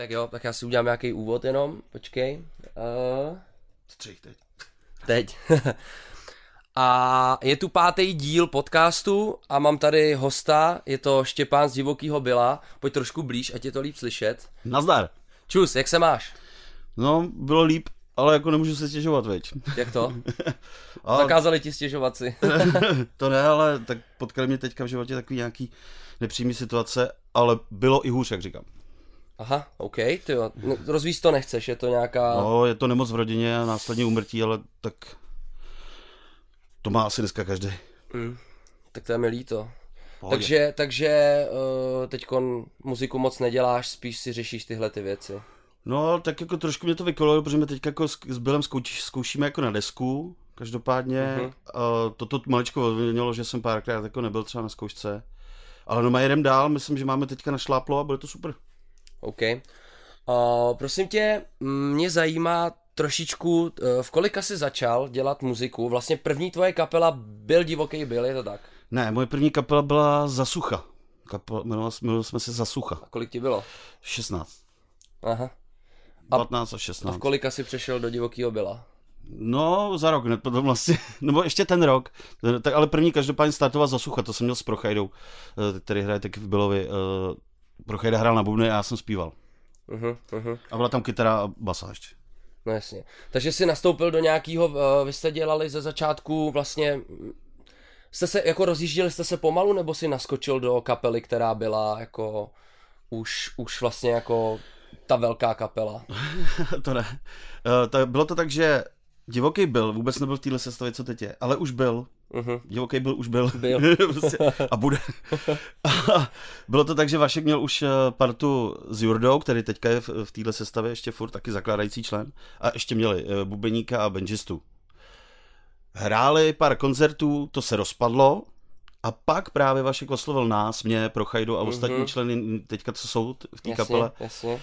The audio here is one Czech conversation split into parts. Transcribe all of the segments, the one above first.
Tak jo, tak já si udělám nějaký úvod jenom, počkej. Uh, Střih teď. teď. a je tu pátý díl podcastu a mám tady hosta, je to Štěpán z Divokýho Byla. Pojď trošku blíž, ať je to líp slyšet. Nazdar. Čus, jak se máš? No, bylo líp, ale jako nemůžu se stěžovat, veď. Jak to? Ale Zakázali ti stěžovat si. to ne, ale tak potkali mě teďka v životě takový nějaký nepřímý situace, ale bylo i hůř, jak říkám. Aha, OK, ty jo. No, rozvíst to nechceš, je to nějaká... No, je to nemoc v rodině a následně umrtí, ale tak to má asi dneska každý. Mm, tak to je mi líto. Pohodě. Takže, takže uh, teď muziku moc neděláš, spíš si řešíš tyhle ty věci. No, tak jako trošku mě to vykolilo, protože my teď jako s, s Bylem zkouč, zkoušíme jako na desku, každopádně. Mhm. Uh-huh. Uh, toto maličko odměnilo, že jsem párkrát jako nebyl třeba na zkoušce. Ale no, jedem dál, myslím, že máme teďka našláplo a bude to super. OK. Uh, prosím tě, mě zajímá trošičku, uh, v kolika jsi začal dělat muziku? Vlastně první tvoje kapela byl Divoký byl, je to tak? Ne, moje první kapela byla Zasucha. Kapela, jmenovali jsme se Zasucha. A kolik ti bylo? 16. Aha. A- 15 a A 16. v kolika jsi přešel do Divokýho byla? No, za rok, ne, potom vlastně, nebo ještě ten rok. Tak, ale první každopádně startoval Zasucha, to jsem měl s Prochajdou, eh, který hraje taky v Bylovi. Eh, Prochajda hrál na bubny a já jsem zpíval. Uh-huh, uh-huh. A byla tam kytara a basa ještě. No jasně. Takže jsi nastoupil do nějakého, uh, vy jste dělali ze začátku vlastně, jste se jako rozjížděli jste se pomalu, nebo si naskočil do kapely, která byla jako už, už vlastně jako ta velká kapela? to ne. Uh, to, bylo to tak, že divoký byl, vůbec nebyl v téhle sestavě, co teď je, ale už byl. Uh-huh. Divoký byl, už byl. Byl. Prostě. a bude. A bylo to tak, že Vašek měl už eh, partu s Jurdou, který teďka je v, téhle sestavě ještě furt taky zakládající člen. A ještě měli eh, bubeníka a benžistu. Hráli pár koncertů, to se rozpadlo. A pak právě Vašek oslovil nás, mě, Prochajdu a ostatní Mhm. členy teďka, co jsou v té kapele, jasně. uh,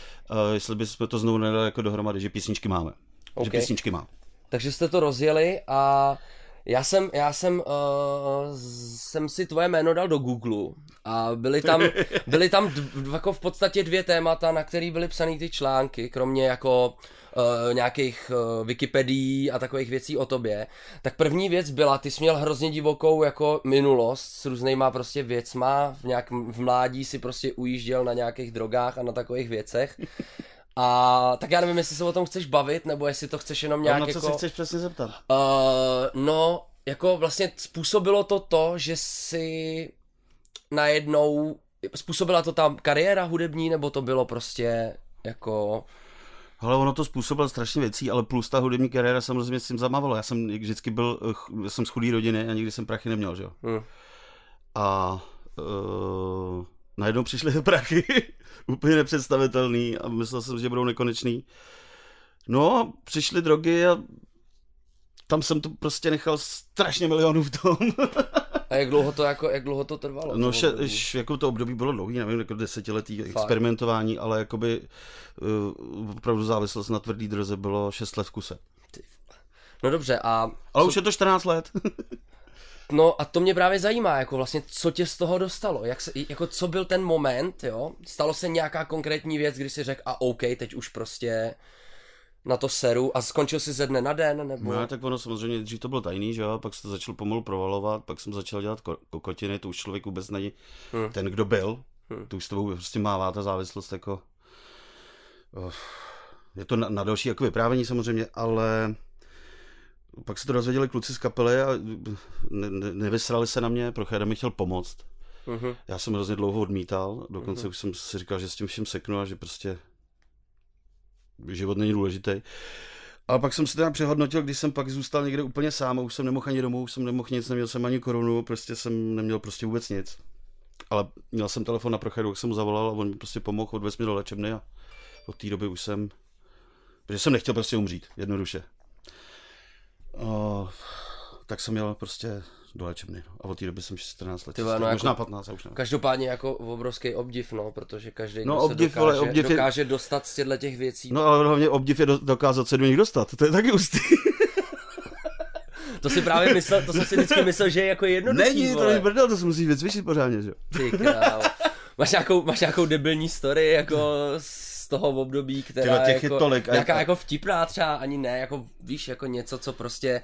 jestli bychom to znovu nedali jako dohromady, že písničky máme. OK. Že písničky mám. Takže jste to rozjeli a já jsem, já jsem, uh, jsem si tvoje jméno dal do Google a byly tam, byly tam dv, jako v podstatě dvě témata, na které byly psané ty články, kromě jako uh, nějakých uh, Wikipedií a takových věcí o tobě. Tak první věc byla, ty jsi měl hrozně divokou jako minulost s různýma prostě věcma, v nějakém v mládí si prostě ujížděl na nějakých drogách a na takových věcech. A tak já nevím, jestli se o tom chceš bavit, nebo jestli to chceš jenom nějak Na co jako... se chceš přesně zeptat? Uh, no, jako vlastně způsobilo to to, že si najednou, způsobila to tam kariéra hudební, nebo to bylo prostě jako, Ale ono to způsobilo strašně věcí, ale plus ta hudební kariéra samozřejmě s tím zamávala. Já jsem vždycky byl, eh, jsem z chudý rodiny a nikdy jsem prachy neměl, že jo. hm, A uh, najednou přišly ty prachy, úplně nepředstavitelný a myslel jsem, že budou nekonečný. No, a přišly drogy a tam jsem to prostě nechal strašně milionů v tom. a jak dlouho to jako, jak dlouho to trvalo? No, še, š, jako to období bylo dlouhý, nevím, jako desetiletý experimentování, ale jakoby uh, opravdu závislost na tvrdý droze bylo 6 let v kuse. no dobře, a, Ale co, už je to 14 let. no a to mě právě zajímá, jako vlastně, co tě z toho dostalo, jak se, jako co byl ten moment, jo, stalo se nějaká konkrétní věc, kdy si řekl, a OK, teď už prostě na to seru a skončil si ze dne na den, nebo? No, tak ono samozřejmě, dřív to bylo tajný, že jo, pak se to začal pomalu provalovat, pak jsem začal dělat ko- kokotiny, to už člověk vůbec není Hmm. ten, kdo byl, Hmm. to už s tebou prostě mává ta závislost jako, oh, je to na, na další jako vyprávění samozřejmě, ale pak se to dozvěděli kluci z kapely a ne, ne, nevysrali se na mě, Prochajda mi chtěl pomoct. Mhm. Já jsem hrozně dlouho odmítal, dokonce Mhm. už jsem si říkal, že s tím všem seknu a že prostě život není důležitý. Ale pak jsem si teda přehodnotil, když jsem pak zůstal někde úplně sám a už jsem nemohl ani domů, už jsem nemohl nic, neměl jsem ani korunu, prostě jsem neměl prostě vůbec nic. Ale měl jsem telefon na prochadu, jak jsem mu zavolal a on mi prostě pomohl, odvez mě do léčebny a od té doby už jsem, protože jsem nechtěl prostě umřít, jednoduše. O, tak jsem měl prostě do léčebny a od té doby jsem 14 let, Ty vole, no možná jako- 15, já už nevím. Každopádně jako obrovský obdiv, no, protože každý No, no, se obdiv, dokáže, ale obdiv je- dokáže dostat z těchto těch věcí. No ale hlavně obdiv je do, dokázat se do nich dostat, to je taky ústý. To si právě myslel, to jsem si vždycky myslel, že je jako jednoduchý, Není, to vole. není brdel, to se musí vycvičit pořádně, že jo. Ty krávo. Máš nějakou, máš nějakou debilní story, jako z z toho období, která těch jako, je tolik. nějaká jako vtipná třeba, ani ne, jako víš, jako něco, co prostě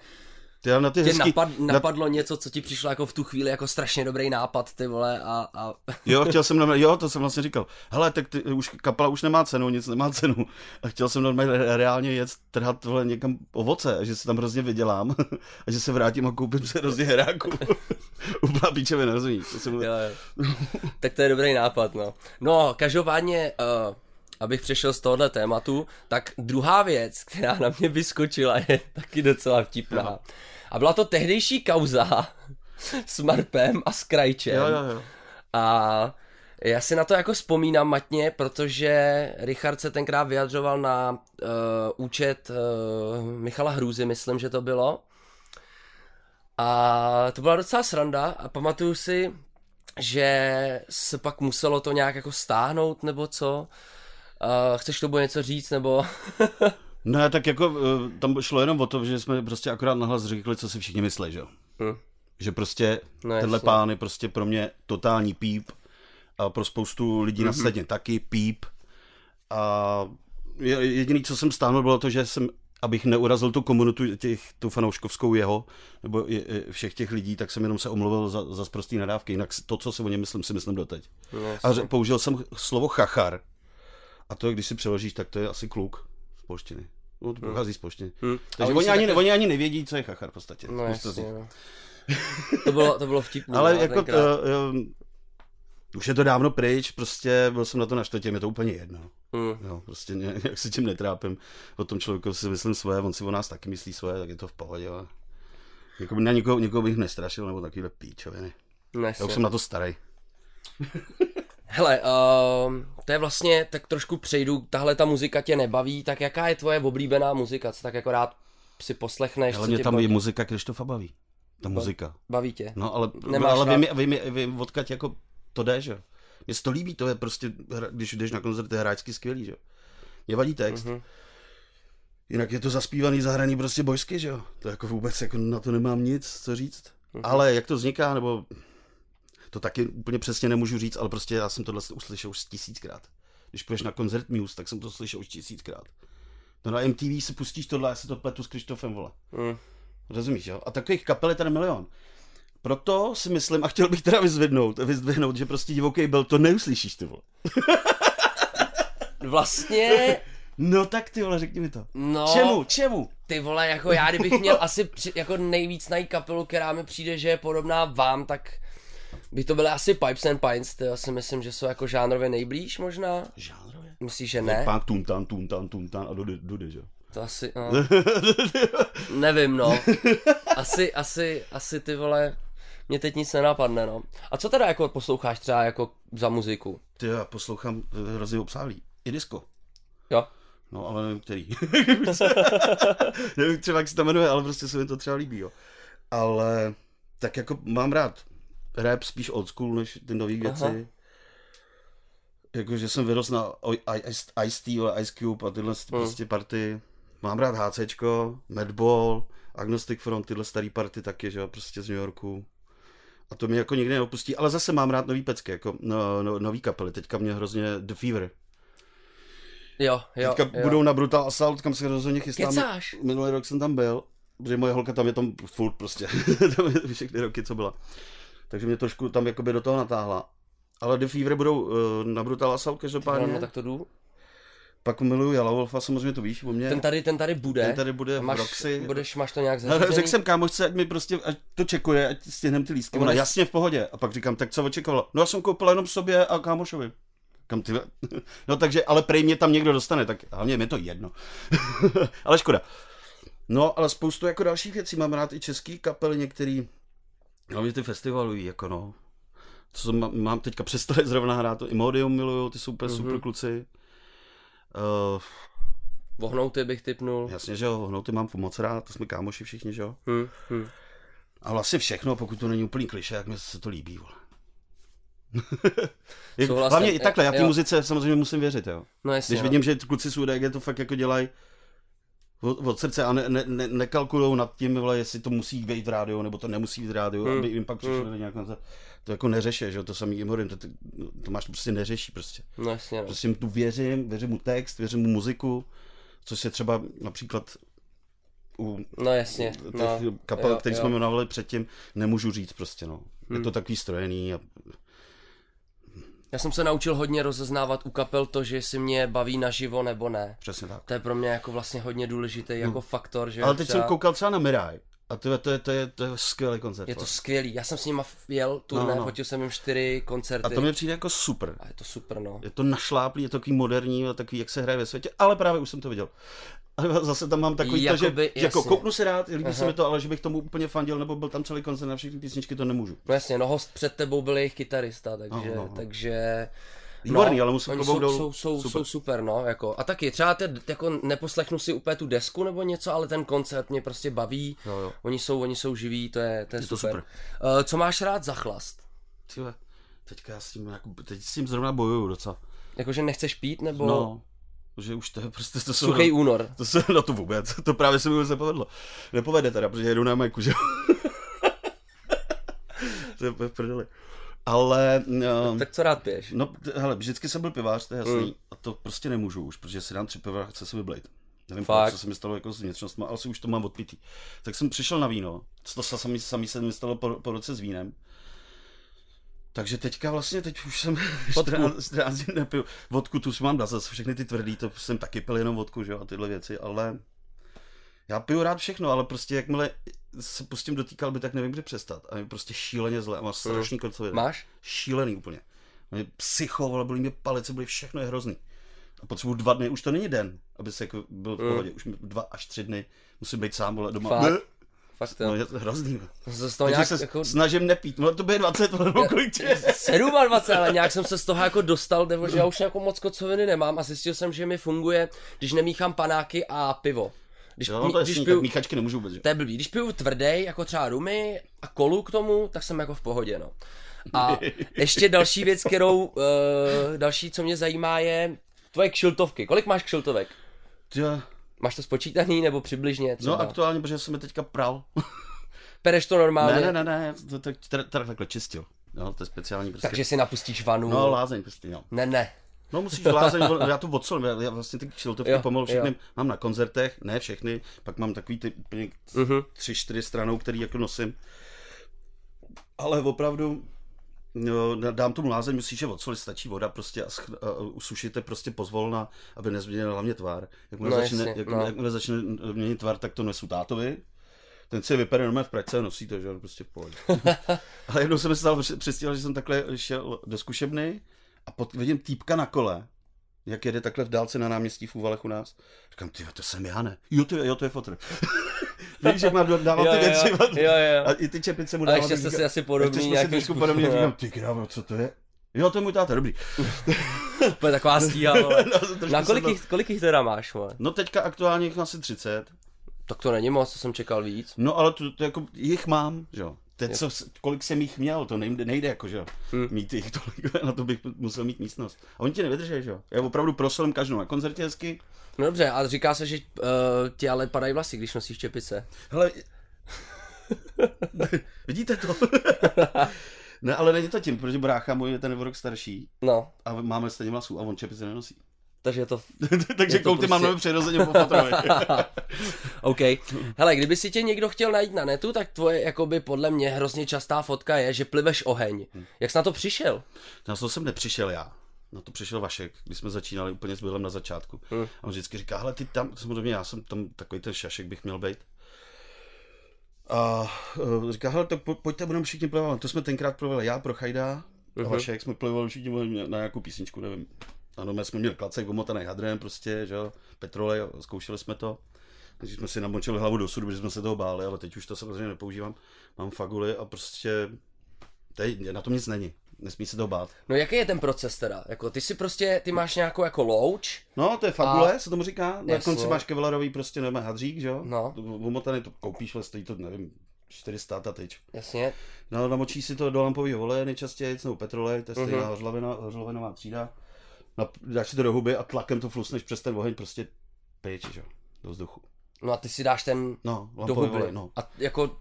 ty, na ty tě hezký, napad, napadlo na... něco, co ti přišlo jako v tu chvíli jako strašně dobrý nápad, ty vole, a... a... jo, chtěl jsem, jo, to jsem vlastně říkal, hele, tak ty, už, kapela už nemá cenu, nic nemá cenu, a chtěl jsem normálně reálně jet trhat vole, někam ovoce, a že se tam hrozně vydělám, a že se vrátím a koupím se hrozně heráku. Úplná píčevina, rozumíš? To jsem... jo, jo. tak to je dobrý nápad, no. No, každopádně, uh, abych přešel z tohohle tématu, tak druhá věc, která na mě vyskočila, je taky docela vtipná. A byla to tehdejší kauza s Marpem a s Krajčem. Jo, jo, jo. A já si na to jako vzpomínám matně, protože Richard se tenkrát vyjadřoval na uh, účet uh, Michala Hrůzy, myslím, že to bylo. A to byla docela sranda a pamatuju si, že se pak muselo to nějak jako stáhnout nebo co. Uh, chceš tomu něco říct nebo... Ne, tak jako eh, tam šlo jenom o to, že jsme prostě akorát nahlas řekli, co si všichni myslí, že jo. Hmm. Že prostě no, tenhle jasně. pán je prostě pro mě totální píp a pro spoustu lidí mm-hmm. na sledně taky píp. A jediný, co jsem stáhnul, bylo to, že jsem, abych neurazil tu komunitu, těch, tu fanouškovskou jeho, nebo všech těch lidí, tak jsem jenom se omluvil za, za sprostý nadávky. Jinak to, co si o něm myslím, si myslím doteď. No, a použil jsem slovo chachar. A to, když si přeložíš, tak to je asi kluk z polštiny. No, to hmm. pochází z polštiny. Hmm. Takže oni, ani, také... oni ani nevědí, co je chachar v podstatě. No, jasně, no. to, bylo, to bylo vtipné. Ale no, jako to, jo, už je to dávno pryč, prostě byl jsem na to naštvatě, je to úplně jedno. Hmm. Jo, prostě jak se tím netrápím. O tom člověku si myslím svoje, on si o nás taky myslí svoje, tak je to v pohodě. Ale... Jako na někoho, někoho bych nestrašil, nebo takovýhle píčoviny. Já už jsem na to starý. Hele, uh, to je vlastně, tak trošku přejdu, tahle ta muzika tě nebaví, tak jaká je tvoje oblíbená muzika, co tak jako rád si poslechneš? Ale mě tam baví? je muzika Krištofa baví, ta muzika. Baví tě? No ale, Nemáš ale vím, vím, vím, vím, odkaď jako to jde, že Mně se to líbí, to je prostě, když jdeš na koncert, je hráčsky skvělý, že Mě vadí text. Mm-hmm. Jinak je to zaspívaný, zahraný prostě bojsky, že jo? To jako vůbec jako na to nemám nic, co říct. Mm-hmm. Ale jak to vzniká, nebo to taky úplně přesně nemůžu říct, ale prostě já jsem tohle uslyšel už tisíckrát. Když půjdeš na koncert Muse, tak jsem to slyšel už tisíckrát. No na MTV si pustíš tohle, já se to pletu s Krištofem, vole. Mm. Rozumíš, jo? A takových kapel je tady milion. Proto si myslím, a chtěl bych teda vyzvednout, vyzdvihnout, že prostě divoký byl, to neuslyšíš, ty vole. vlastně... No tak ty vole, řekni mi to. No, čemu, čemu? Ty vole, jako já kdybych měl asi při, jako nejvíc najít kapelu, která mi přijde, že je podobná vám, tak by to byly asi Pipes and Pines, ty já si myslím, že jsou jako žánrově nejblíž možná. Žánrově? Myslíš, že ne? Pán tuntan, tuntan, tuntan a dudy, dudy, že? To asi, no. Nevím, no. Asi, asi, asi ty vole, mě teď nic nenapadne, no. A co teda jako posloucháš třeba jako za muziku? Ty já poslouchám hrozně obsáhlý. I disco. Jo. No, ale nevím, který. nevím třeba, jak se to jmenuje, ale prostě se mi to třeba líbí, jo. Ale tak jako mám rád rap spíš old school než ty nové věci. Jakože jsem vyrostl na Ice-T, Ice Cube a tyhle hmm. prostě party. Mám rád HCčko, Madball, Agnostic Front, tyhle starý party taky, že jo, prostě z New Yorku. A to mě jako nikdy neopustí, ale zase mám rád nový pecky, jako no, no, nový kapely. Teďka mě hrozně The Fever. Jo, jo, Teďka jo. budou na Brutal Assault, kam se rozhodně chystám. Kecáš? Minulý rok jsem tam byl, protože moje holka tam je tam furt prostě. tam je všechny roky, co byla takže mě trošku tam jakoby do toho natáhla. Ale The Fever budou uh, na Brutal Assault každopádně. No, no, tak to jdu. Pak miluju Jala Wolfa, samozřejmě to víš o mě. Ten tady, ten tady bude. Ten tady bude máš, v Roxy. Budeš, máš to nějak zařízený? Řekl jsem kámošce, ať mi prostě, ať to čekuje, ať stihnem ty lístky. Ona jasně v pohodě. A pak říkám, tak co očekovala? No já jsem koupil jenom sobě a kámošovi. Kam ty... No takže, ale prej mě tam někdo dostane, tak hlavně mi to jedno. ale škoda. No, ale spoustu jako dalších věcí. Mám rád i český kapely některý. Hlavně ty festivalují, jako no. Co mám, mám teďka přestali zrovna hrát, to Imodium miluju, ty jsou úplně mm-hmm. super kluci. Uh, Vohnouty bych typnul. Jasně, že jo, vohnouty mám moc rád, to jsme kámoši všichni, že jo. Hmm, hmm. A vlastně všechno, pokud to není úplný kliše, jak mi se to líbí, vole. Hlavně i takhle, já té muzice samozřejmě musím věřit, jo. No jasně, Když no. vidím, že kluci z UDG to fakt jako dělají od, od srdce a ne, ne, ne, nekalkulujou nad tím, vole, jestli to musí být v rádiu, nebo to nemusí být v rádiu, Hmm. aby jim pak přišli Hmm. nějak na to, to jako neřeše, že jo, to samý Imorin, to, to, to máš prostě neřeší prostě. No jasně, no. Prostě mu tu věřím, věřím mu text, věřím mu muziku, což se třeba například u No jasně, těch no. kapel, jo, který jo. jsme jmenovali předtím, nemůžu říct prostě, no. Je Hmm. to takový strojený a Já jsem se naučil hodně rozeznávat u kapel to, že si mě baví naživo nebo ne. přesně tak. To je pro mě jako vlastně hodně důležitý jako faktor, že Ale teď třeba... jsem koukal třeba na Mirai a to je, to je, to je, to je skvělý koncert. Je to skvělý, já jsem s nima jel turné, No, no, fotil jsem jim čtyři koncerty. A to mi přijde jako super. A je to super, no. Je to našláplý, je to takový moderní, a takový, jak se hraje ve světě, ale právě už jsem to viděl. A zase tam mám takový to, že, Jakoby, jako jasně. kouknu se rád, líbí se Aha. mi to, ale že bych tomu úplně fandil, nebo byl tam celý koncert na všechny písničky, to nemůžu. No jasně, no host před tebou byl jejich kytarista, takže, No, no, no. takže... Výborný, ale musím klobouk jsou, dolů. jsou, jsou, Super. jsou, super, no, jako. A taky třeba te, jako neposlechnu si úplně tu desku nebo něco, ale ten koncert mě prostě baví. Jo, jo. Oni jsou, oni jsou živí, to je, to je, Je to super. super. Uh, co máš rád za chlast? Tyhle, teďka já s tím, jako, teď s tím zrovna bojuju docela. Jakože nechceš pít, nebo No, že už to je prostě, to jsou, suchý únor? to se na to vůbec, to právě se mi vůbec nepovedlo. Nepovede teda, protože jedu na majku, že to je prdeli. Ale, no, Tak co rád piješ? No, hele, vždycky jsem byl pivář, to je jasný. Mm. A to prostě nemůžu už, protože si dám tři piva a chce se vyblejt. Nevím, Fakt? co se mi stalo jako s vnitřnostma, ale asi už to mám odpitý. Tak jsem přišel na víno, to se sami, sami se mi stalo po, po roce s vínem. Takže teďka vlastně, teď už jsem Vodku. 14, 14 dní nepiju. Vodku tu už mám dát, zase všechny ty tvrdý, to jsem taky pil jenom vodku, že jo, a tyhle věci, ale já piju rád všechno, ale prostě jakmile se pustím do kalby, tak nevím, kdy přestat. A je prostě šíleně zle a má strašný koncoviny Máš? šílený úplně. Mě psycho, vole, byly mě palice, byly všechno je hrozný. A potřebuji dva dny, už to není den, aby se jako byl v Mm. pohodě, už mi dva až tři dny musím být sám, vole, doma. Fakt? Fakt No, to. je to hrozný. se z toho nějak se jako... snažím nepít, no to bude 20, vole, nebo kolik tě je. 27, ale nějak jsem se z toho jako dostal, nebo že já už jako moc kocoviny nemám a zjistil jsem, že mi funguje, když nemíchám panáky a pivo. Když, Jo, to když jasný, piju, tak míchačky nemůžu vůbec, že? to je blbý, když piju tvrdý, jako třeba rumy a kolu k tomu, tak jsem jako v pohodě, no. A ještě další věc, kterou, uh, další, co mě zajímá je tvoje kšiltovky. Kolik máš kšiltovek? Jo. Máš to spočítaný nebo přibližně třeba? No aktuálně, protože jsem je teďka pral. Pereš to normálně? Ne, ne, ne, ne, to, to, to, to takhle čistil. No, to je speciální prostě. Takže si napustíš vanu? No, lázeň prostě, no. Ne, ne. No musíš lázeň, já to odsolím, já, já vlastně ty kšiltovky pomalu všechny jo. mám na koncertech, ne všechny, pak mám takový ty úplně Mhm. tři, čtyři stranou, který jako nosím. Ale opravdu, no, dám tomu lázeň, musíš je odsolit, stačí voda prostě a, sch- a usušíte prostě pozvolna, aby nezměnil hlavně tvar. Jakmile, No, začne, jasně, jak, no. jakmile začne měnit tvar, tak to nesu tátovi. Ten si je vypere normálně v pračce a nosí to, že jo, prostě v pohodě. Ale jednou jsem se stal přestěhoval, že jsem takhle šel do zkušebny a pot, vidím týpka na kole, jak jede takhle v dálce na náměstí v Úvalech u nás. Říkám, ty, to jsem já, ne? Jo, to je, jo, to je fotr. Víš, jak mám dával ty věci. jo, jo, jo. A i ty čepice mu A dával. ještě jste si asi podobný Ještě nějakým trošku podobně, způsobem. říkám, ty krávo, co to je? Jo, to je můj táta, dobrý. To je taková stíha. No, Na kolik jich, kolik jich teda máš, vole? No teďka aktuálně jich asi 30. Tak to není moc, to jsem čekal víc. No ale to, to jako, jich mám, že jo. Teď co, kolik jsem jich měl, to nejde, nejde jako, že. Hmm. Mít jich tolik, na to bych musel mít místnost. A oni ti nevydrží, že jo. Já opravdu prosolím každou na koncertě hezky. No dobře, ale říká se, že uh, ti ale padají vlasy, když nosíš čepice. Hele, vidíte to? ne, ale není to tím, protože brácha můj je ten rok starší No, a máme stejně vlasů a on čepice nenosí. Takže je to... Takže Je to kouty mám prostě- prostě... přirozeně po. OK. Hele, kdyby si tě někdo chtěl najít na netu, tak tvoje, jakoby podle mě hrozně častá fotka je, že pliveš oheň. Jak jsi na to přišel? Na to jsem nepřišel já. Na to přišel Vašek, když jsme začínali úplně s Billem na začátku. Hmm. A on vždycky říká, hele, ty tam, samozřejmě já jsem tam takový ten šašek bych měl být. A uh, říká, hele, tak po, pojďte, budeme všichni plivat. To jsme tenkrát plovili já pro Chajda a Mhm. Vašek jsme plivali všichni na nějakou písničku, nevím. Ano, my jsme měli klacek omotaný hadrem prostě, že jo, petrolej, a zkoušeli jsme to. Takže jsme si namočili hlavu do sudu, protože jsme se toho báli, ale teď už to samozřejmě nepoužívám. Mám faguly a prostě teď na tom nic není. Nesmí se toho bát. No jaký je ten proces teda? Jako ty si prostě, ty máš nějakou jako louč, No, to je fagule, a... se tomu říká. Na Jasně. konci máš kevlarový prostě nebo hadřík, že jo? No. To Umotaný to koupíš, ale stojí to, nevím, 400 ta tyč. jasně, No, namočíš si to do lampového oleje nejčastěji, nebo petrolej, to je stejná uh-huh. hořlavina, hořlavinová třída. Dáš si to do huby a tlakem to flusneš přes ten oheň, prostě pryč, že jo, do vzduchu. No a ty si dáš ten No, do huby. volej, no. A jako,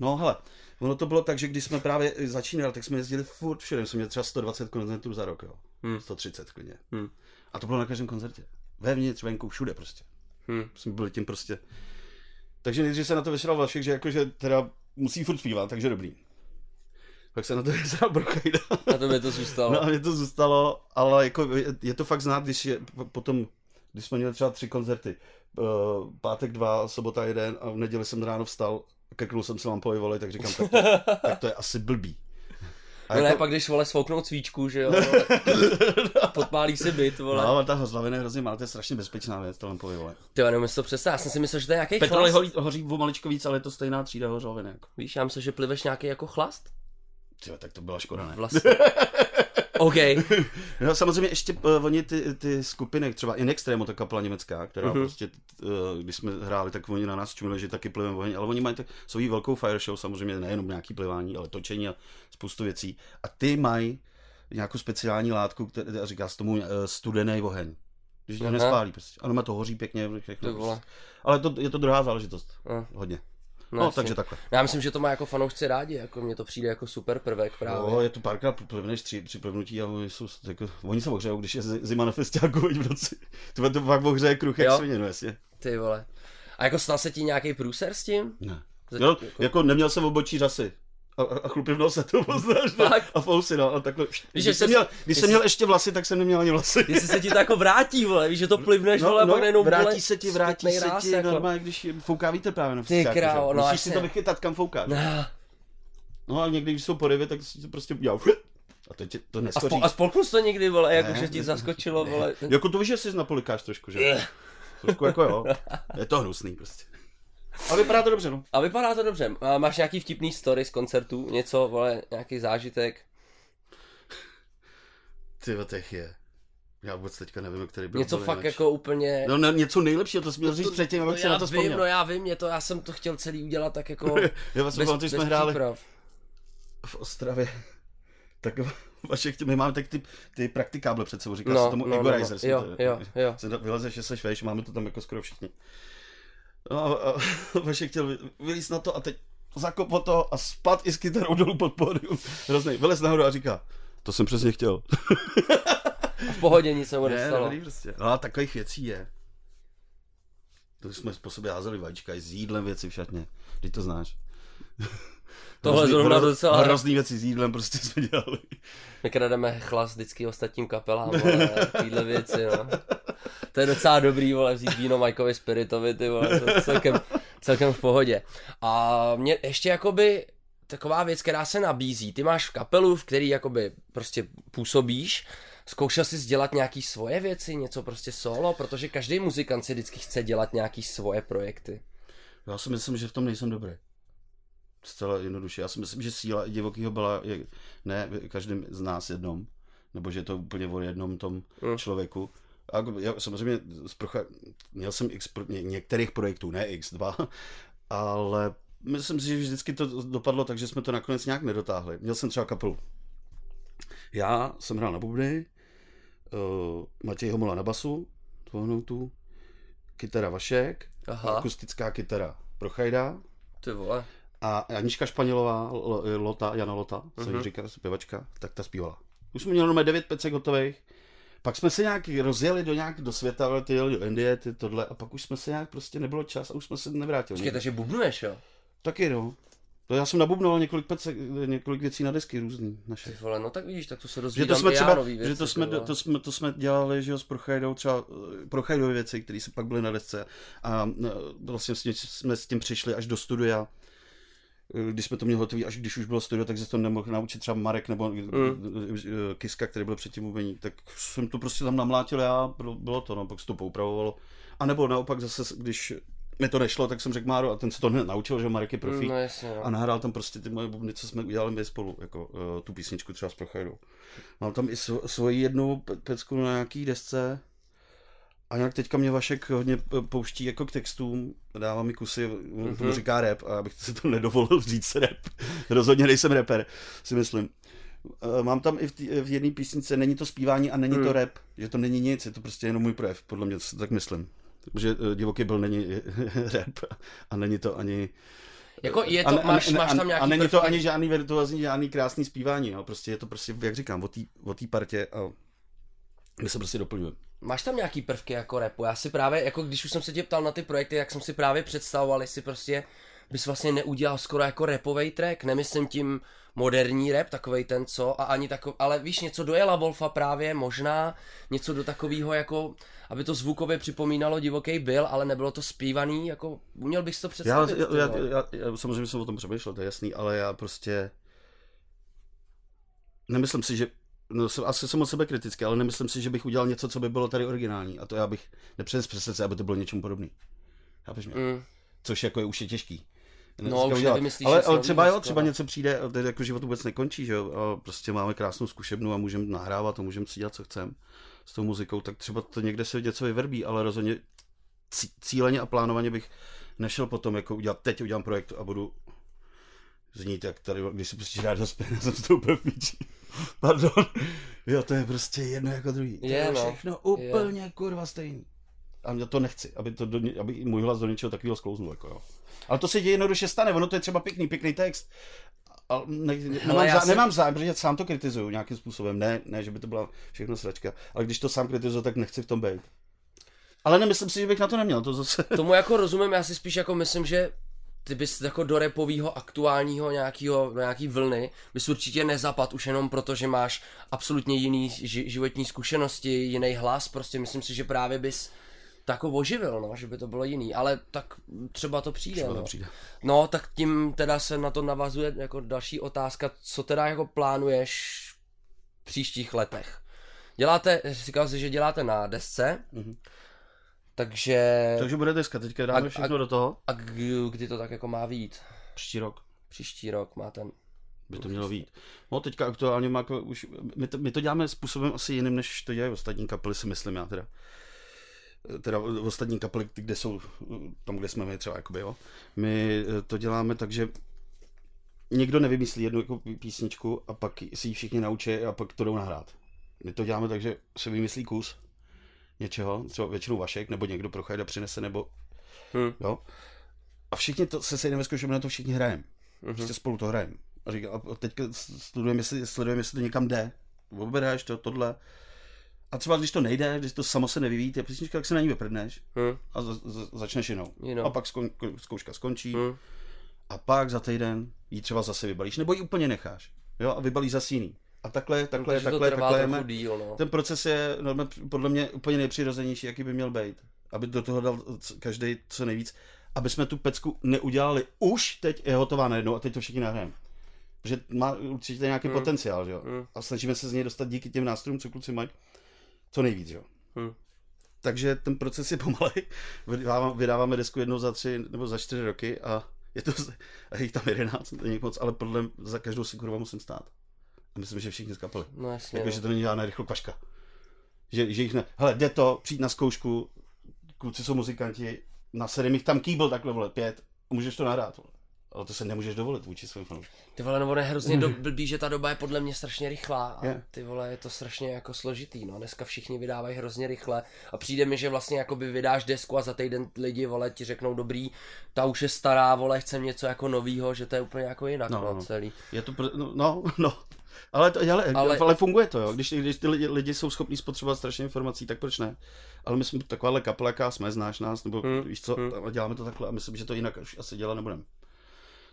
No hele, ono to bylo tak, že když jsme právě začínali, tak jsme jezdili furt všude. Jsme měli třeba 120 koncertů za rok, jo. Hmm. 130 klidně. Hmm. A to bylo na každém koncertě. Vevnitř, venku, všude prostě. hm, Jsme byli tím prostě. Takže nejdřív se na to vysral Vašek, že jakože teda musí furt zpívat, takže dobrý. Pak se na to vysral Brochajda. na to by to zůstalo. No a mě to zůstalo, ale jako je, je to fakt znát, když je potom, když jsme měli třeba tři koncerty, uh, pátek dva, sobota jeden a v neděli jsem ráno vstal, krknul jsem si lampový volej, tak říkám, tak to, tak to je asi blbý. A No ne, pak když vole svouknout svíčku, že jo, podpálí si byt, vole. No, ale ta hlavina je hrozně malá, to je strašně bezpečná věc, to lampový volej. Ty jestli to představit, já jsem si myslel, že to je nějaký Petroli chlast. hoří, hoří maličko víc, ale je to stejná třída hořoviny. Jako. Víš, já myslím, že pliveš nějaký jako chlast. Tyjo, tak to byla škoda, ne? Vlastně. OK. No, samozřejmě ještě uh, oni ty, ty skupiny, třeba In Extremo, ta kapela německá, která uh-huh. prostě, uh, když jsme hráli, tak oni na nás čumili, že taky pliveme oheň, ale oni mají tak svoji velkou fire show, samozřejmě nejenom nějaký plivání, ale točení a spoustu věcí. A ty mají nějakou speciální látku, která říká se tomu uh, studený oheň. Když to nespálí, prostě. Ano, má to hoří pěkně, všechno. Prostě. Ale to, je to druhá záležitost. No, Hodně. No, No, takže takhle. Já myslím, že to má jako fanoušci rádi, jako mně to přijde jako super prvek právě. No, je to párkrát plivneš tři, při plivnutí a oni, jsou, jako, oni se ohřejou, když je zi- zima na festiáku v noci. To, to fakt ohřeje kruh jak svině, no jasně. Ty vole. A jako stal se ti nějaký průser s tím? Ne. Zač- Jo, jako- jako neměl jsem obočí řasy. A, a, a chlupy v nose, to poznáš, ne? Fakt? A fousy, no, a takhle. Když, že jsem, měl, když jsi- jsem měl ještě vlasy, tak jsem neměl ani vlasy. Jestli se ti to jako vrátí, vole, víš, že to plivneš, vole, no, pak nejenom, vrátí vole, se ti, vrátí se ti jako. normálně, když fouká vítr právě na Ty krávo, no Musíš si to vychytat, kam foukáš. No. No a někdy, když jsou porivy, tak si to prostě udělal. A to, tě, to A, neskoří. a spolknul jsi to někdy, vole, jako že ti zaskočilo, vole. Jako to víš, že jsi napolikáš trošku, že? Trošku jako jo. Je to hnusný prostě. Ale vypadá to dobře, no. A vypadá to dobře. A máš nějaký vtipný story z koncertů? Něco, vole, nějaký zážitek? Ty těch je. Já vůbec teďka nevím, který byl. Něco byl fakt nejlepší. jako úplně... No, ne, něco nejlepšího, to jsi měl říct předtím, abych si já na to vím, vzpomněl. no já vím, je to, já jsem to chtěl celý udělat tak jako... Já vás pamatuju, že jsme hráli příprav. v Ostravě. Tak Vašek, my máme tak ty, ty praktikáble před sebou, říká No, se tomu no, no, no. Jsem Jo, to- jo, jo. Se to vyleze, že seš veš, máme to tam jako skoro všichni. No a, a Vašek chtěl vy- vylízt na to a teď zakop to a spad i s kytarou dolů pod pódium. Hrozný. Vylez nahoru a říká, to jsem přesně chtěl. A v pohodě nic se mu Ne, nestalo. dobrý prostě. No a takových věcí je. To jsme po sobě házeli vajíčka, i s jídlem věci v šatně. Teď to znáš. Tohle Hrozný- zrovna hroz- docela- Hrozný věci s jídlem prostě jsme dělali. My krademe chlas vždycky ostatním kapelám, vole, takovýhle věci, no. To je docela dobrý, vole, vzít víno Majkovi Spiritovi, ty vole, to je celkem, celkem v pohodě. A mě ještě jakoby taková věc, která se nabízí. Ty máš kapelu, v který jakoby prostě působíš, zkoušel jsi dělat nějaký svoje věci, něco prostě solo, protože každý muzikant si vždycky chce dělat nějaký svoje projekty. Já si myslím, že v tom nejsem dobrý. Zcela jednoduše. Já si myslím, že síla divokého byla je, ne v každém z nás jednom, nebo že je to úplně o jednom tom Hmm. člověku. A jako já samozřejmě z procha, měl jsem x pro, ně, některých projektů, ne x2, ale myslím si, že vždycky to dopadlo tak, že jsme to nakonec nějak nedotáhli. Měl jsem třeba kapelu. Já jsem hrál na bubny, uh, Matěj Homola na basu, tu kytara Vašek, Aha. akustická kytara Prochajda Ty vole. A Anička Španělová, Lota, Jana Lota, se Mhm. jí říká zpěvačka, tak ta zpívala. Už jsme měli jenom 9 pecek hotových, pak jsme se nějak rozjeli do nějak do světa, ale ty jeli do Indie, ty tohle, a pak už jsme se nějak prostě nebylo čas a už jsme se nevrátili. Počkej, takže bubnuješ, jo? Taky no. To já jsem nabubnoval několik pecek, několik věcí na desky různý Ty naše. vole, no tak vidíš, tak to se Že dozvídám to jsme třeba, nový věci, že to jsme, ty to jsme, to jsme dělali, že jo, s Prochajdou třeba Prochajdové věci, které se pak byly na desce a eh, vlastně jsme s tím přišli až do studia, když jsme to měli hotový, až když už bylo studio, tak se to nemohl naučit třeba Marek nebo Mm. mm. Kiska, který byl předtím umení, tak jsem to prostě tam namlátil já, bylo, to, no, pak se to poupravovalo. A nebo naopak zase, když mi to nešlo, tak jsem řekl Máro, a ten se to hned naučil, že Marek je profík. No jasně, no. A nahrál tam prostě ty moje bubny, co jsme udělali my spolu, jako uh, tu písničku třeba s Prochajdou. Mám tam i svo, svoji jednu pe- pecku na nějaký desce a nějak teďka mě Vašek hodně pouští jako k textům, dává mi kusy, mm-hmm. Mhm. tomu říká rap a abych si to nedovolil říct rap. Rozhodně nejsem rapper, si myslím. Eh, Mám tam i v, tý, v jedné písnice, není to zpívání a není Hmm. to rap, že to není nic, je to prostě jenom můj projev, podle mě, to tak myslím. Protože eh, divoký byl není rap a není to ani... Jako je to, a, máš, a, máš tam nějaký A není prvky? to ani žádný virtuózní, žádný krásný zpívání, no. Prostě je to prostě, jak říkám, o té partě a my se prostě doplňujeme. Máš tam nějaký prvky jako repu? Já si právě, jako když už jsem se tě ptal na ty projekty, jak jsem si právě představoval, jestli prostě bys vlastně neudělal skoro jako repový track, nemyslím tím moderní rap, takovej ten co, a ani takový, ale víš, něco do Jela Wolfa právě, možná, něco do takového jako, aby to zvukově připomínalo divoký byl, ale nebylo to zpívaný, jako uměl bych si to představit. Já, já, vole. já, já, samozřejmě jsem o tom přemýšlel, to je jasný, ale já prostě nemyslím si, že No, jsem, asi jsem od sebe kritický, ale nemyslím si, že bych udělal něco, co by bylo tady originální. A to já bych nepřines představit, aby to bylo něčemu podobný. Chápeš mě? Mm. Což jako je už je těžký. No, už udělat. ale, ale třeba jo, třeba něco přijde, tady jako život vůbec nekončí, že jo, a prostě máme krásnou zkušebnu a můžeme nahrávat a můžeme si dělat, co chceme s tou muzikou, tak třeba to někde se něco vyverbí, ale rozhodně cí- cíleně a plánovaně bych nešel potom jako udělat, teď udělám projekt a budu znít jak tady, když si prostě rád dospěl, jsem v píči. Pardon. Jo, to je prostě jedno jako druhý. To Je, no. všechno úplně kurva stejný. A já to nechci, aby, to do, aby můj hlas do něčeho takového sklouznul. Jako, jo. Ale to se děje jednoduše stane, ono to je třeba pěkný, pěkný text. Ale ne, ne, nemám, já zá, si- nemám zájem, protože sám to kritizuju nějakým způsobem. Ne, ne, že by to byla všechno sračka. Ale když to sám kritizuju, tak nechci v tom být. Ale nemyslím si, že bych na to neměl. To zase... Tomu jako rozumím, já si spíš jako myslím, že ty bys jako do repového aktuálního nějakého, nějaký vlny bys určitě nezapad už jenom proto, že máš absolutně jiný ži- životní zkušenosti, jiný hlas, prostě myslím si, že právě bys to jako oživil, no, že by to bylo jiný, ale tak třeba to přijde, Třeba no. to přijde. No, tak tím teda se na to navazuje jako další otázka, co teda jako plánuješ v příštích letech? Děláte, říkal jsi, že děláte na desce, Mhm. Takže... Takže bude dneska, teďka dáme A- všechno a- do toho. A kdy, to tak jako má vít? Příští rok Příští rok má ten... by to mělo být. No teďka aktuálně má jako už, my to, my to děláme způsobem asi jiným, než to dělají ostatní kapely, si myslím já teda. Teda ostatní kapely, kde jsou, tam, kde jsme my třeba, jakoby, jo. My eh, to děláme tak, že někdo nevymyslí jednu jako písničku a pak si ji všichni naučí a pak to jdou nahrát. My to děláme tak, že se vymyslí kus něčeho, třeba většinou Vašek, nebo někdo prochajda přinese, nebo Hm. jo. A všichni to, se sejdeme ve zkušebně, na to všichni hrajeme. Mhm. Prostě spolu to hrajeme. A, říká, a teďka studujeme, jestli, sledujeme, jestli to někam jde. Oberáš to, tohle. A třeba když to nejde, když to samo se nevyvíjí, ty písnička, tak se na ní vyprdneš Hm. a za, za, začneš jinou. Jinou. A pak skon, zkouška skončí Hm. a pak za týden ji třeba zase vybalíš, nebo ji úplně necháš. Jo, a vybalíš zase jiný. A takhle, takhle, to takhle, trvá takhle, díl, no. Ten proces je podle mě úplně nejpřirozenější, jaký by měl být. Aby do toho dal každý co nejvíc. Aby jsme tu pecku neudělali už teď je hotová najednou a teď to všichni nahrajeme. Protože má určitě nějaký Hmm. potenciál, že jo. Hmm. A snažíme se z něj dostat díky těm nástrojům, co kluci mají, co nejvíc, že jo. Hm. Takže ten proces je pomalej. Vydáváme, vydáváme desku jednou za tři nebo za čtyři roky a je to, a je tam jedenáct, to není moc, ale podle za každou si kurva musím stát. A myslím, že všichni z kapely. No jasně, Jako, no. že to není žádná rychlokvaška. Že, že jich ne... Hele, jde to, přijít na zkoušku, kluci jsou muzikanti, na sedm jich tam kýbl takhle, vole, pět, a můžeš to nahrát, vole. Ale to se nemůžeš dovolit vůči svým fanouškům. Ty vole, no ono je hrozně do, blbý, že ta doba je podle mě strašně rychlá a Je. ty vole, je to strašně jako složitý, no. Dneska všichni vydávají hrozně rychle a přijde mi, že vlastně jakoby vydáš desku a za týden lidi, vole, ti řeknou dobrý, ta už je stará, vole, chcem něco jako novýho, že to je úplně jako jinak, no, No, no, celý. Je to, pr- no, no, no. Ale, to, ale, ale, Ale- funguje to, jo. Když, když ty lidi, lidi jsou schopní spotřebovat strašně informací, tak proč ne? Ale my jsme takováhle kapela, jsme, znáš nás, nebo Hmm, víš co, hmm. děláme to takhle a myslím, že to jinak už asi dělat nebudeme.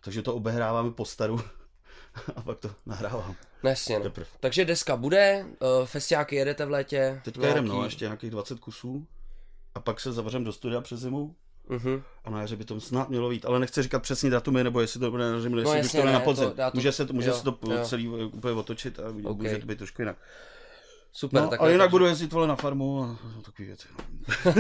Takže to obehráváme po staru a pak to nahrávám. No jasně, no. Takže deska bude, uh, festiáky jedete v létě. Teďka jedem, no, ještě nějakých 20 kusů a pak se zavřem do studia přes zimu Uh-huh. a na jaře by to snad mělo být, ale nechci říkat přesný datumy, nebo jestli to bude na zimu, jestli No už jasně, to bude ne, na podzim. to- to- může se to, může jo, se to jo. celý úplně otočit a Ok. může to být trošku jinak. Super, No, tak ale jinak budu jezdit vole na farmu a takové věci. No.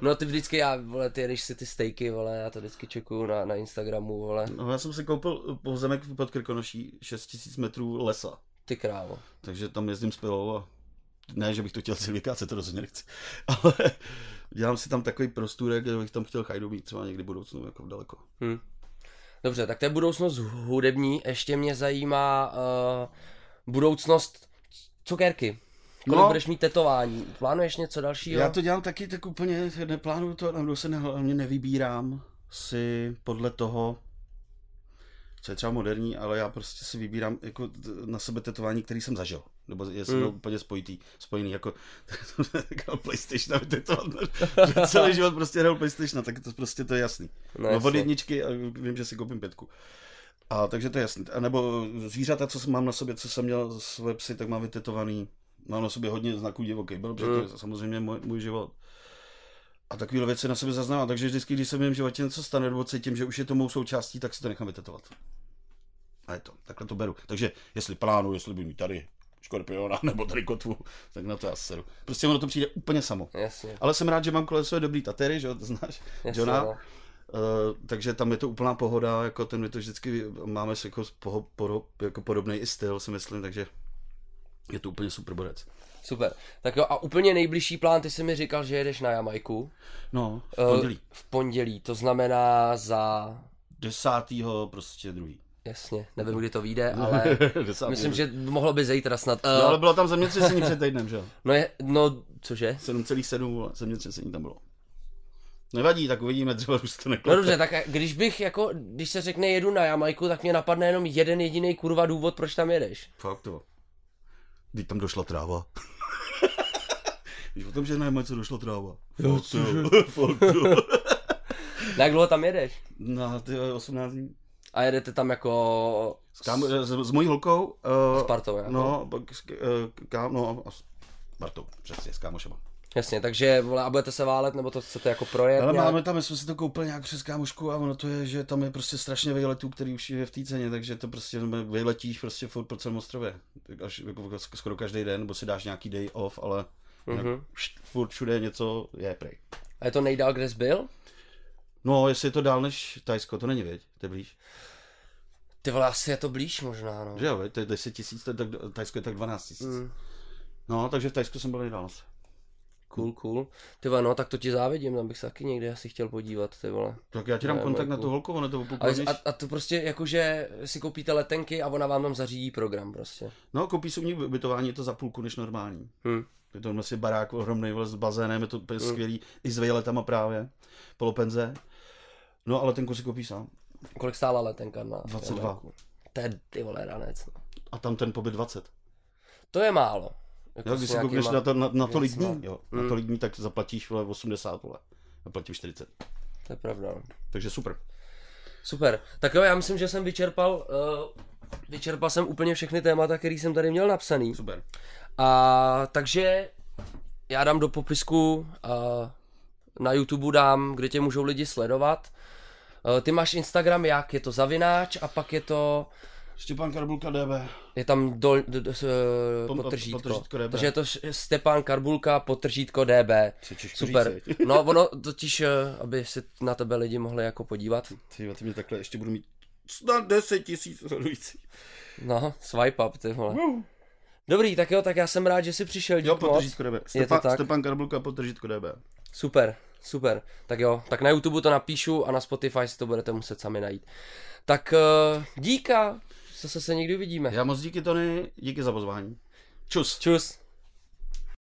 No ty vždycky, já, vole, ty jedeš si ty stejky, vole, já to vždycky čekuju na, na Instagramu, vole, no. já jsem si koupil pozemek pod Krkonoší 6000 metrů lesa, ty krávo. takže tam jezdím s pilou a ne, že bych to chtěl celý vykácet, to rozhodně nechci, ale dělám si tam takový prostůrek, kde bych tam chtěl chajdu mít třeba někdy v budoucnu, jako daleko. Hm. Dobře, tak to je budoucnost hudební, ještě mě zajímá uh, budoucnost cukérky. Kolik No. budeš mít tetování? Plánuješ něco dalšího? Já to dělám taky tak úplně, neplánuju to, nebo se ne, hlavně nevybírám si podle toho, co je třeba moderní, ale já prostě si vybírám jako na sebe tetování, který jsem zažil. Nebo je Hmm. úplně spojitý, spojený, jako PlayStation tetovat. že celý život prostě hrál PlayStation, tak to prostě to je jasný. No, No, od jedničky a vím, že si koupím pětku. A takže to je jasný. A nebo zvířata, co mám na sobě, co jsem měl svoje psy, tak mám vytetovaný. Mám na sobě hodně znaků divoký byl, protože to je samozřejmě můj, můj život. A takovéhle věci na sobě zaznávám. Takže vždycky, když se v mém životě něco stane, nebo cítím, že už je to mou součástí, tak si to nechám vytetovat. A je to. Takhle to beru. Takže jestli plánu, jestli budu mít tady škorpiona nebo tady kotvu, tak na to já seru. Prostě ono to přijde úplně samo. Jasně, Ale jsem rád, že mám kolem sebe dobrý tatery, že jo, to znáš, jasně Johna. no. Uh, takže tam je to úplná pohoda, jako ten my to vždycky máme jako, poho, poho, jako podobný i styl, si myslím, takže je to úplně super bodec. Super. Tak jo, a úplně nejbližší plán, ty jsi mi říkal, že jedeš na Jamajku. No, v Eh, pondělí. v pondělí, to znamená za... Desátýho prostě druhý. Jasně, nevím, kdy to vyjde, ale myslím, že mohlo by zítra snad. Uh, No, ale bylo tam zemětřesení před týdnem, že jo? no, je, no, cože? 7,7 zemětřesení tam bylo. Nevadí, tak uvidíme, třeba už to No neklope. dobře, tak když bych jako, když se řekne jedu na Jamajku, tak mě napadne jenom jeden jediný kurva důvod, proč tam jedeš. Fakt to. Teď tam došla tráva. Víš o tom, že na Jamajce došla tráva. Jo, Fakt jo. Fakt jo. Na jak dlouho tam jedeš? Na ty 18 dní. A jedete tam jako S, kámo, s, s mojí holkou. Uh, s partou, jako? No, pak s, uh, kámo, no, a s Bartou, přesně, s kámošema. Jasně, takže vole, a budete se válet, nebo to chcete jako projet Ale nějak? máme tam, my jsme si to koupili nějak přes kámošku a ono to je, že tam je prostě strašně vejletů, který už je v té ceně, takže to prostě vejletíš prostě furt po celém ostrově. Až jako skoro každý den, nebo si dáš nějaký day off, ale Mhm. mm-hmm. furt všude něco je prej. A je to nejdál, kde jsi byl? No, jestli je to dál než Tajsko, to není, věď, to je blíž. Ty vole, asi je to blíž možná, no. Že jo, to je 10 tisíc, Tajsko je tak 12 tisíc. Mm, No, takže v Tajsku jsem byl nejdál. Cool, cool. Ty no, tak to ti závidím, tam bych se taky někdy asi chtěl podívat, ty vole. Tak já ti dám Ne, kontakt na tu holku, ono to A, opukuješ. a, a to prostě jakože si koupíte letenky a ona vám tam zařídí program prostě. No, koupíš si u nich ubytování, je to za půlku než normální. Hm. Je to vlastně barák ohromný s bazénem, je to úplně skvělý, i s vejletama právě, polopenze. No, ale ten si koupíš sám. Kolik stála letenka na 22. Jamajku? To je ty vole ranec. No. A tam ten pobyt 20. To je málo. Jako Jo, když si koukneš na, to, na, na tolik věcma. dní, jo, Mm. na tolik dní, tak zaplatíš vole 80, vole. A platím 40. To je pravda. Takže super. Super. Tak jo, já myslím, že jsem vyčerpal, uh, vyčerpal jsem úplně všechny témata, které jsem tady měl napsaný. Super. A takže já dám do popisku uh, na YouTube dám, kde tě můžou lidi sledovat. Uh, ty máš Instagram jak? Je to zavináč a pak je to, Štěpán Karbulka DB. je tam dol, d, d, s, uh, Pom- potržítko. potržítko DB. Takže je to Stepán Karbulka, potržítko DB. Super. No ono totiž, eh, aby si na tebe lidi mohli jako podívat. Ty, ty mě takhle ještě budu mít snad 10 tisíc sledujících. No, swipe up, ty vole. Dobrý, tak jo, tak já jsem rád, že jsi přišel, dík Jo, potržítko DB. Je to Stepan, tak? Stepan Karbulka, potržítko DB. Super, super. Tak jo, tak na YouTube to napíšu a na Spotify si to budete muset sami najít. Tak uh, díka, zase se někdy uvidíme. Já moc díky Tony, díky za pozvání. Čus. Čus.